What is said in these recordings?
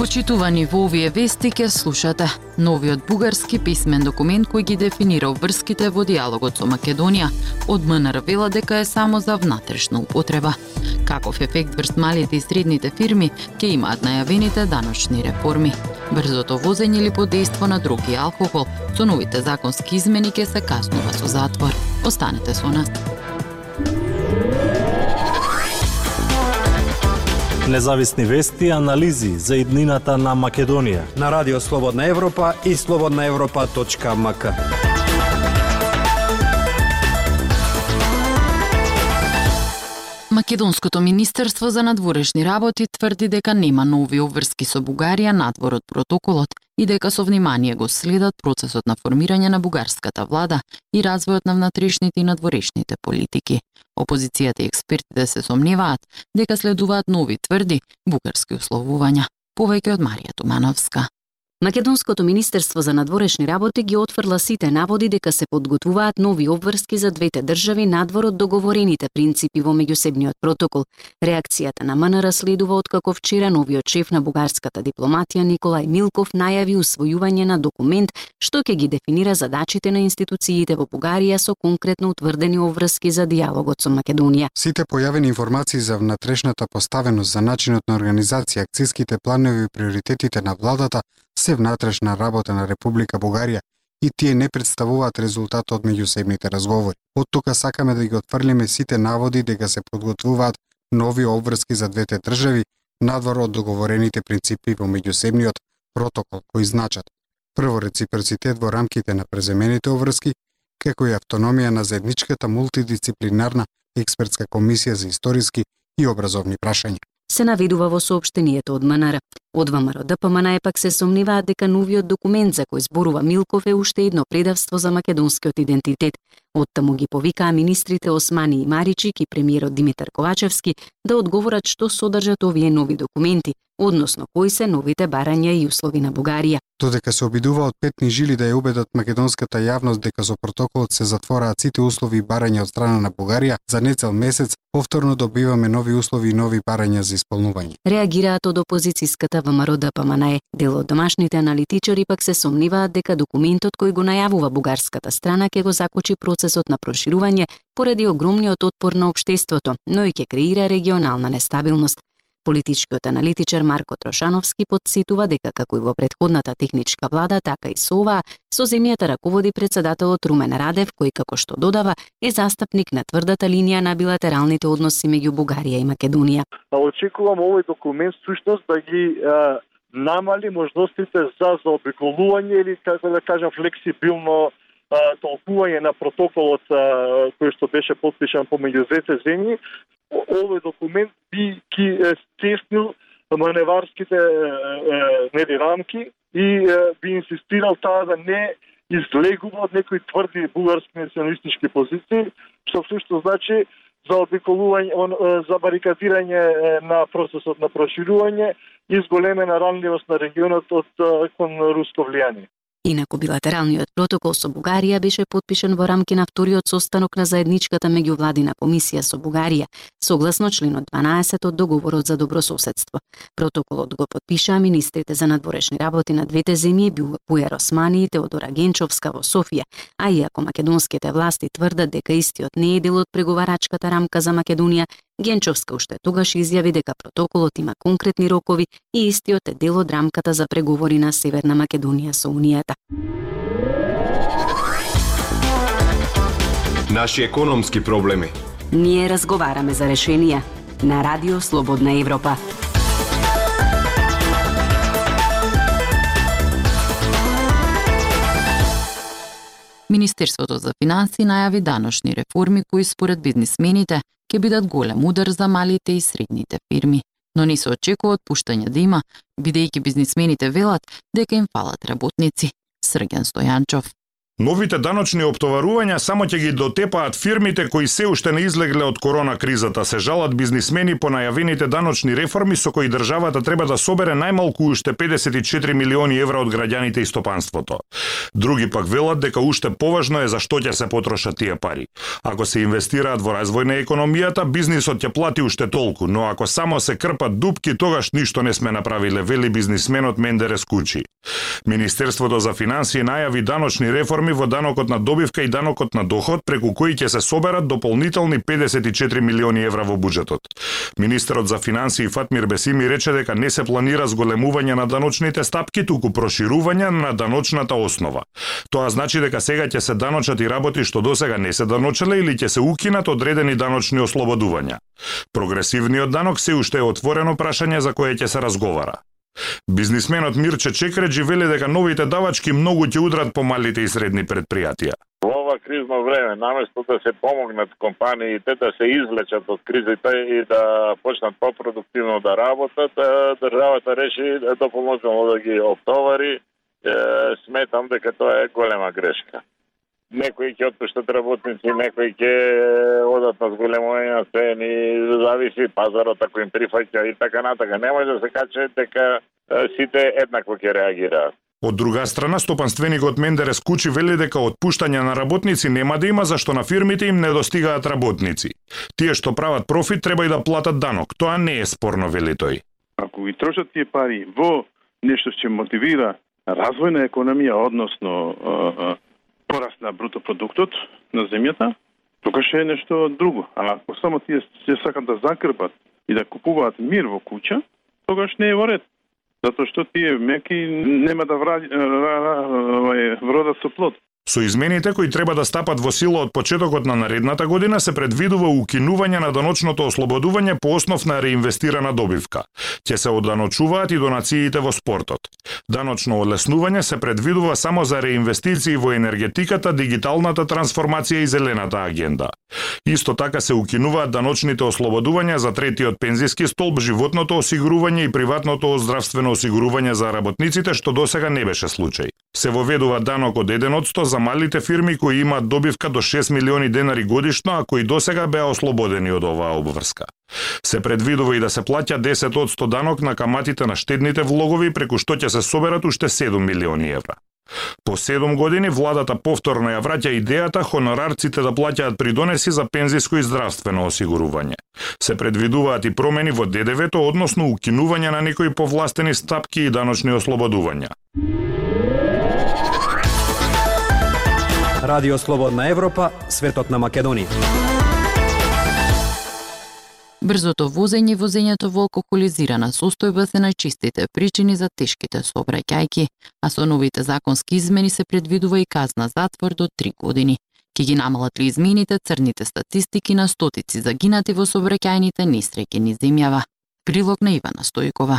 Почитувани во овие вести ке слушате новиот бугарски писмен документ кој ги дефинира врските во диалогот со Македонија. Од МНР вела дека е само за внатрешна употреба. Каков ефект врз малите и средните фирми ќе имаат најавените даночни реформи. Брзото возење или подейство на други алкохол со новите законски измени ќе се каснува со затвор. Останете со нас. Независни вести анализи за иднината на Македонија. На Радио Слободна Европа и слободнаевропа.мк. Македонското Министерство за надворешни работи тврди дека нема нови обврски со Бугарија надвор од протоколот и дека со внимание го следат процесот на формирање на бугарската влада и развојот на внатрешните и надворешните политики. Опозицијата и експертите се сомневаат дека следуваат нови тврди бугарски условувања. Повеќе од Марија Тумановска. Македонското Министерство за надворешни работи ги отфрла сите наводи дека се подготвуваат нови обврски за двете држави надвор од договорените принципи во меѓусебниот протокол. Реакцијата на МНР следува откако вчера новиот шеф на бугарската дипломатија Николај Милков најави усвојување на документ што ќе ги дефинира задачите на институциите во Бугарија со конкретно утврдени обврски за диалогот со Македонија. Сите појавени информации за внатрешната поставеност за начинот на организација, акциските планови и приоритетите на владата се внатрешна работа на Република Бугарија и тие не представуваат резултат од меѓусебните разговори. Од тука сакаме да ги отфрлиме сите наводи дека се подготвуваат нови обврски за двете држави надвор од договорените принципи во меѓусебниот протокол кои значат прво реципроцитет во рамките на преземените обврски, како и автономија на заедничката мултидисциплинарна експертска комисија за историски и образовни прашања се наведува во сообштението од МНР. Од ВМРО ДПМН пак се сомневаат дека новиот документ за кој зборува Милков е уште едно предавство за македонскиот идентитет. Оттаму ги повикаа министрите Османи и Маричик и премиерот Димитар Ковачевски да одговорат што содржат овие нови документи, односно кои се новите барања и услови на Бугарија. Додека се обидува од петни жили да ја убедат македонската јавност дека со протоколот се затвораат сите услови и барања од страна на Бугарија, за нецел месец повторно добиваме нови услови и нови барања за исполнување. Реагираат од опозицијската ВМРО ДПМНЕ. Па Дел од домашните аналитичари пак се сомниваат дека документот кој го најавува бугарската страна ќе го закочи процесот на проширување поради огромниот отпор на општеството, но и ќе креира регионална нестабилност. Политичкиот аналитичар Марко Трошановски подситува дека како и во предходната техничка влада, така и со оваа, со земјата раководи председателот Румен Радев, кој како што додава е застапник на тврдата линија на билатералните односи меѓу Бугарија и Македонија. Очекувам овој документ сушност да ги а, намали можностите за заобиколување или како да кажам флексибилно толкување на протоколот кој што беше подпишан помеѓу двете земји, овој документ би ги стеснил маневарските нели рамки и би инсистирал таа да не излегува од некои тврди бугарски националистички позиции, што всушност значи за обиколување, за барикадирање на процесот на проширување и зголемена ранливост на регионот од кон руско влијание. Инаку билатералниот протокол со Бугарија беше подпишан во рамки на вториот состанок на заедничката меѓувладина комисија со Бугарија, согласно членот 12 од договорот за добрососедство. Протоколот го подпишаа министрите за надворешни работи на двете земји Бујар Османи и Теодора Генчовска во Софија, а иако македонските власти тврдат дека истиот не е дел од преговарачката рамка за Македонија, Генчовска уште тогаш изјави дека протоколот има конкретни рокови и истиот е дел од рамката за преговори на Северна Македонија со Унијата. Наши економски проблеми. Ние разговараме за решенија на Радио Слободна Европа. Министерството за финансии најави даношни реформи кои според бизнисмените ќе бидат голем удар за малите и средните фирми. Но не се очекува отпуштање да има, бидејќи бизнисмените велат дека им фалат работници. Срген Стојанчов. Новите даночни оптоварувања само ќе ги дотепаат фирмите кои се уште не излегле од корона кризата, се жалат бизнисмени по најавените даночни реформи со кои државата треба да собере најмалку уште 54 милиони евра од граѓаните и стопанството. Други пак велат дека уште поважно е за што ќе се потрошат тие пари. Ако се инвестираат во развој на економијата, бизнисот ќе плати уште толку, но ако само се крпат дупки, тогаш ништо не сме направиле, вели бизнисменот Мендерес Кучи. Министерството за финансии најави даночни реформи реформи во данокот на добивка и данокот на доход, преку кои ќе се соберат дополнителни 54 милиони евра во буџетот. Министерот за финансии Фатмир Бесими рече дека не се планира зголемување на даночните стапки, туку проширување на даночната основа. Тоа значи дека сега ќе се даночат и работи што досега не се даночеле или ќе се укинат одредени даночни ослободувања. Прогресивниот данок се уште е отворено прашање за кое ќе се разговара. Бизнисменот Мирче Чекреджи вели дека новите давачки многу ќе удрат по малите и средни предпријатија. Во ова кризно време, наместо да се помогнат компаниите да се излечат од кризата и да почнат попродуктивно да работат, државата реши дополнително да ги оптовари. Сметам дека тоа е голема грешка некои ќе отпуштат работници, некои ќе одат на зголемување на цени, зависи пазарот ако им прифаќа и така натака. Не може да се каже дека сите еднакво ќе реагираат. Од друга страна, стопанственикот Мендерес Кучи вели дека отпуштање на работници нема да има зашто на фирмите им не достигаат работници. Тие што прават профит треба и да платат данок. Тоа не е спорно, вели тој. Ако ги трошат тие пари во нешто што мотивира развој на економија, односно пораст на бруто продуктот на земјата, тогаш е нешто друго. А ако само тие се сакат да закрпат и да купуваат мир во куќа, тогаш не е во ред. Затоа што тие меки нема да вродат со плод. Со измените кои треба да стапат во сила од почетокот на наредната година се предвидува укинување на даночното ослободување по основ на реинвестирана добивка. Ќе се оданочуваат и донациите во спортот. Даночно олеснување се предвидува само за реинвестиции во енергетиката, дигиталната трансформација и зелената агенда. Исто така се укинуваат даночните ослободувања за третиот пензиски столб, животното осигурување и приватното здравствено осигурување за работниците, што досега не беше случај. Се воведува данок од 1% за малите фирми кои имаат добивка до 6 милиони денари годишно, а кои досега беа ослободени од оваа обврска. Се предвидува и да се плаќа 10% данок на каматите на штедните влогови, преку што ќе се соберат уште 7 милиони евра. По 7 години владата повторно ја враќа идејата хонорарците да плаќаат придонеси за пензиско и здравствено осигурување. Се предвидуваат и промени во ДДВ-то, односно укинување на некои повластени стапки и даночни ослободувања. Радио Слободна Европа, светот на Македонија. Брзото возење и возењето во алкохолизирана состојба се најчистите причини за тешките сообраќајки, а со новите законски измени се предвидува и казна затвор до 3 години. Ке ги намалат ли измените црните статистики на стотици загинати во сообраќајните несреќи низ земјава? Прилог на Ивана Стојкова.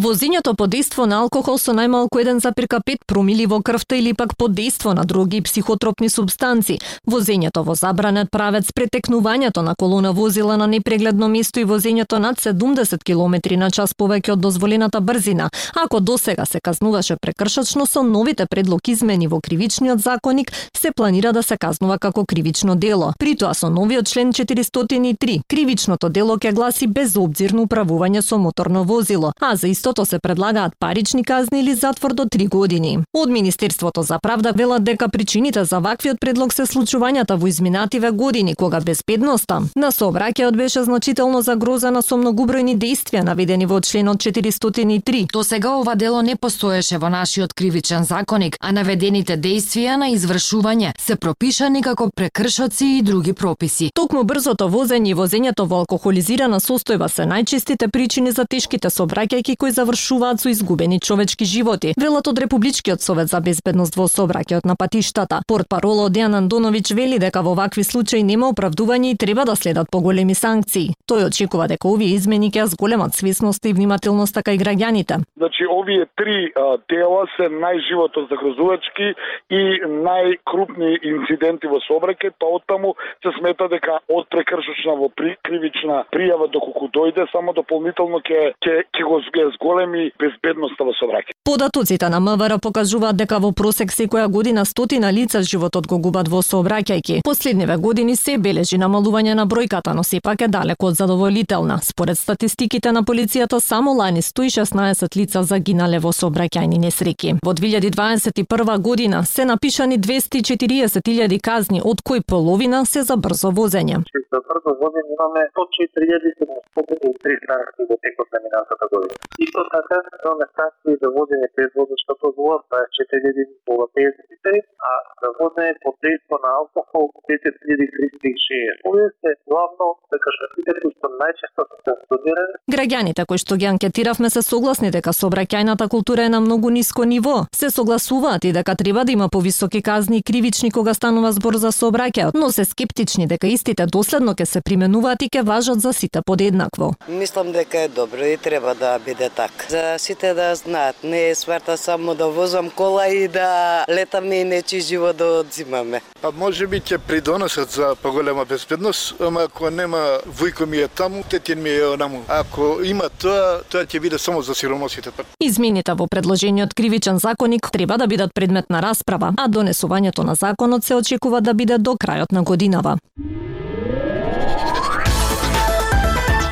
Возењето под дејство на алкохол со најмалку 1,5 промили во крвта или пак под дејство на други психотропни субстанци, возењето во забранет правец, претекнувањето на колона возила на непрегледно место и возењето над 70 км на час повеќе од дозволената брзина, ако досега се казнуваше прекршачно со новите предлог измени во кривичниот законник, се планира да се казнува како кривично дело. При тоа со новиот член 403, кривичното дело ќе гласи безобзирно управување со моторно возило, а за истото се предлагаат парични казни или затвор до 3 години. Од Министерството за правда велат дека причините за ваквиот предлог се случувањата во изминативе години кога безбедноста на сообраќајот беше значително загрозена со многубројни действија наведени во членот 403. До сега ова дело не постоеше во нашиот кривичен законник, а наведените действија на извршување се пропишани како прекршоци и други прописи. Токму брзото возење и возењето во алкохолизирана состојба се најчистите причини за тешките сообраќајки кои кои завршуваат со изгубени човечки животи, велат од Републичкиот совет за безбедност во сообраќајот на патиштата. Портпароло Дејан Андоновиќ вели дека во вакви случаи нема оправдување и треба да следат поголеми санкции. Тој очекува дека овие измени ќе зголемат свесност и внимателноста кај граѓаните. Значи овие три а, дела се најживото загрозувачки и најкрупни инциденти во сообраќај, па оттаму се смета дека од прекршочна во при, кривична пријава доколку дојде само дополнително ќе ќе ќе го зголеми безбедноста во сообраќај. Податоците на МВР покажуваат дека во просек секоја година стотина лица животот го губат во сообраќајки. Последниве години се бележи намалување на бројката, но сепак е далеко од задоволителна. Според статистиките на полицијата, само лани 116 лица загинале во сообраќајни несреки. Во 2021 година се напишани 240.000 казни, од кои половина се за брзо возење. За брзо возење имаме 104.703 санкции во текот на минатата година. Исто така имаме санкции за возење без возачка дозвола 24.053, а за возење под дејство на алкохол 10.360. Овие се главно прекршителите кои што најчесто се санкционирани. Граѓаните кои што ги анкетиравме се согласни дека сообраќајната култура е на многу ниско ниво. Се согласуваат и дека треба да има повисоки казни и кривични кога станува збор за сообраќајот, но се скептични дека истите доследно ќе се применуваат и ќе важат за сите подеднакво. Мислам дека е добро и треба да биде така. За сите да знаат, не е сварта само да возам кола и да летаме и нечи живот да одзимаме. Па може би ќе придонесат за поголема безбедност, ама ако нема војко ми е таму, тетин ми е онаму. Ако има тоа, тоа ќе биде само за сиромосите. Измените во предложениот кривичен законник треба да бидат предмет на расправа, а донесувањето на законот се очекува да биде до крајот на годинава.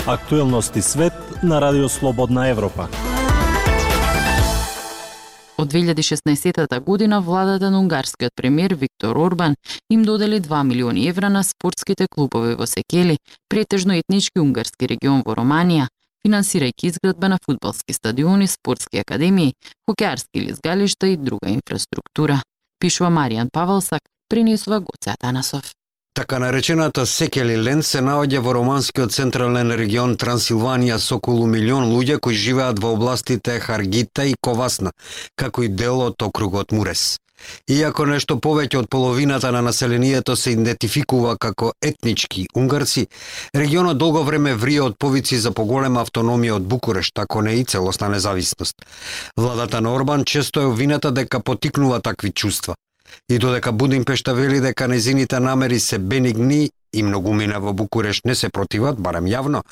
Актуелности свет на Радио Слободна Европа. Од 2016 година владата на унгарскиот премиер Виктор Орбан им додели 2 милиони евра на спортските клубови во Секели, претежно етнички унгарски регион во Романија, финансирајќи изградба на фудбалски стадиони, спортски академии, хокеарски лизгалишта и друга инфраструктура. Пишува Маријан Павалсак, принесува Гоце Атанасов. Така наречената Секели се наоѓа во романскиот централен регион Трансилванија со околу милион луѓе кои живеат во областите Харгита и Ковасна, како и дел од округот Мурес. Иако нешто повеќе од половината на населението се идентификува како етнички унгарци, регионот долго време врие од повици за поголема автономија од Букурешт, ако не и целосна независност. Владата на Орбан често е обвината дека потикнува такви чувства. И додека Будимпешта вели дека незините намери се бенигни и многумина во Букуреш не се противат, барем јавно,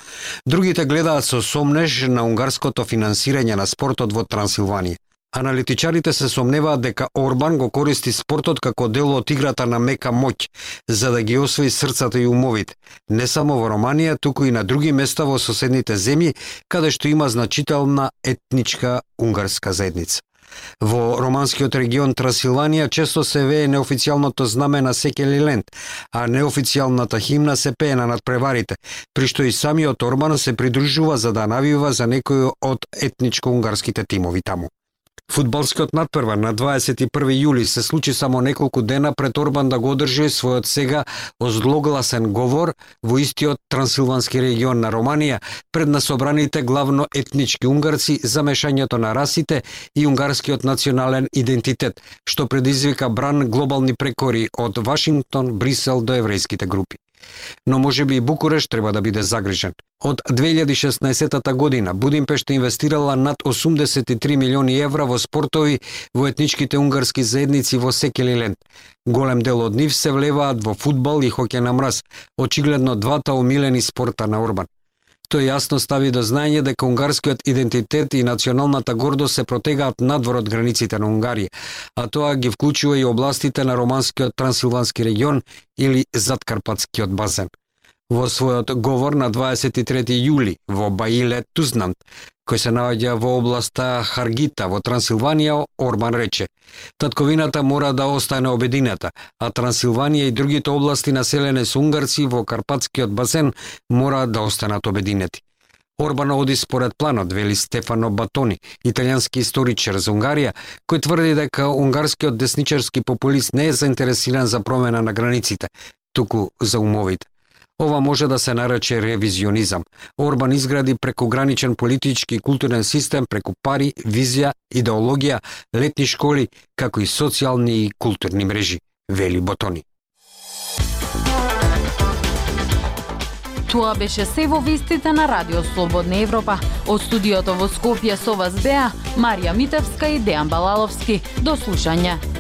другите гледаат со сомнеж на унгарското финансирање на спортот во Трансилванија. Аналитичарите се сомневаат дека Орбан го користи спортот како дел од играта на мека моќ, за да ги освои срцата и умовите, не само во Романија, туку и на други места во соседните земји, каде што има значителна етничка унгарска заедница. Во романскиот регион Трасиланија често се вее неофицијалното знаме на Секелиленд, а неофицијалната химна се пее на надпреварите, при што и самиот Орбан се придружува за да навива за некој од етничко-унгарските тимови таму. Фудбалскиот надпрва на 21 јули се случи само неколку дена пред Орбан да го одржи својот сега озлогласен говор во истиот трансилвански регион на Романија пред насобраните главно етнички унгарци за мешањето на расите и унгарскиот национален идентитет, што предизвика бран глобални прекори од Вашингтон, Брисел до еврејските групи но може би и Букуреш треба да биде загрижен. Од 2016 година Будимпешта инвестирала над 83 милиони евра во спортови во етничките унгарски заедници во Секелиленд. Голем дел од нив се влеваат во фудбал и хоке на мраз, очигледно двата омилени спорта на Орбан. Тој јасно стави до знаење дека унгарскиот идентитет и националната гордост се протегаат надвор од границите на Унгарија, а тоа ги вклучува и областите на романскиот трансилвански регион или Задкарпатскиот базен. Во својот говор на 23 јули во Баиле Тузнант, кој се наоѓа во областа Харгита во Трансилванија, Орбан рече: Татковината мора да остане обединета, а Трансилванија и другите области населени со унгарци во Карпатскиот басен мора да останат обединети. Орбан оди според планот, вели Стефано Батони, италијански историчар за Унгарија, кој тврди дека унгарскиот десничарски популист не е заинтересиран за промена на границите, туку за умовите. Ова може да се нарече ревизионизам. Орбан изгради прекограничен политички и културен систем преку пари, визија, идеологија, летни школи, како и социјални и културни мрежи, вели Ботони. Тоа беше се во вистите на Радио Слободна Европа. Од студиото во Скопје со вас беа Марија Митевска и Дејан Балаловски. До слушање.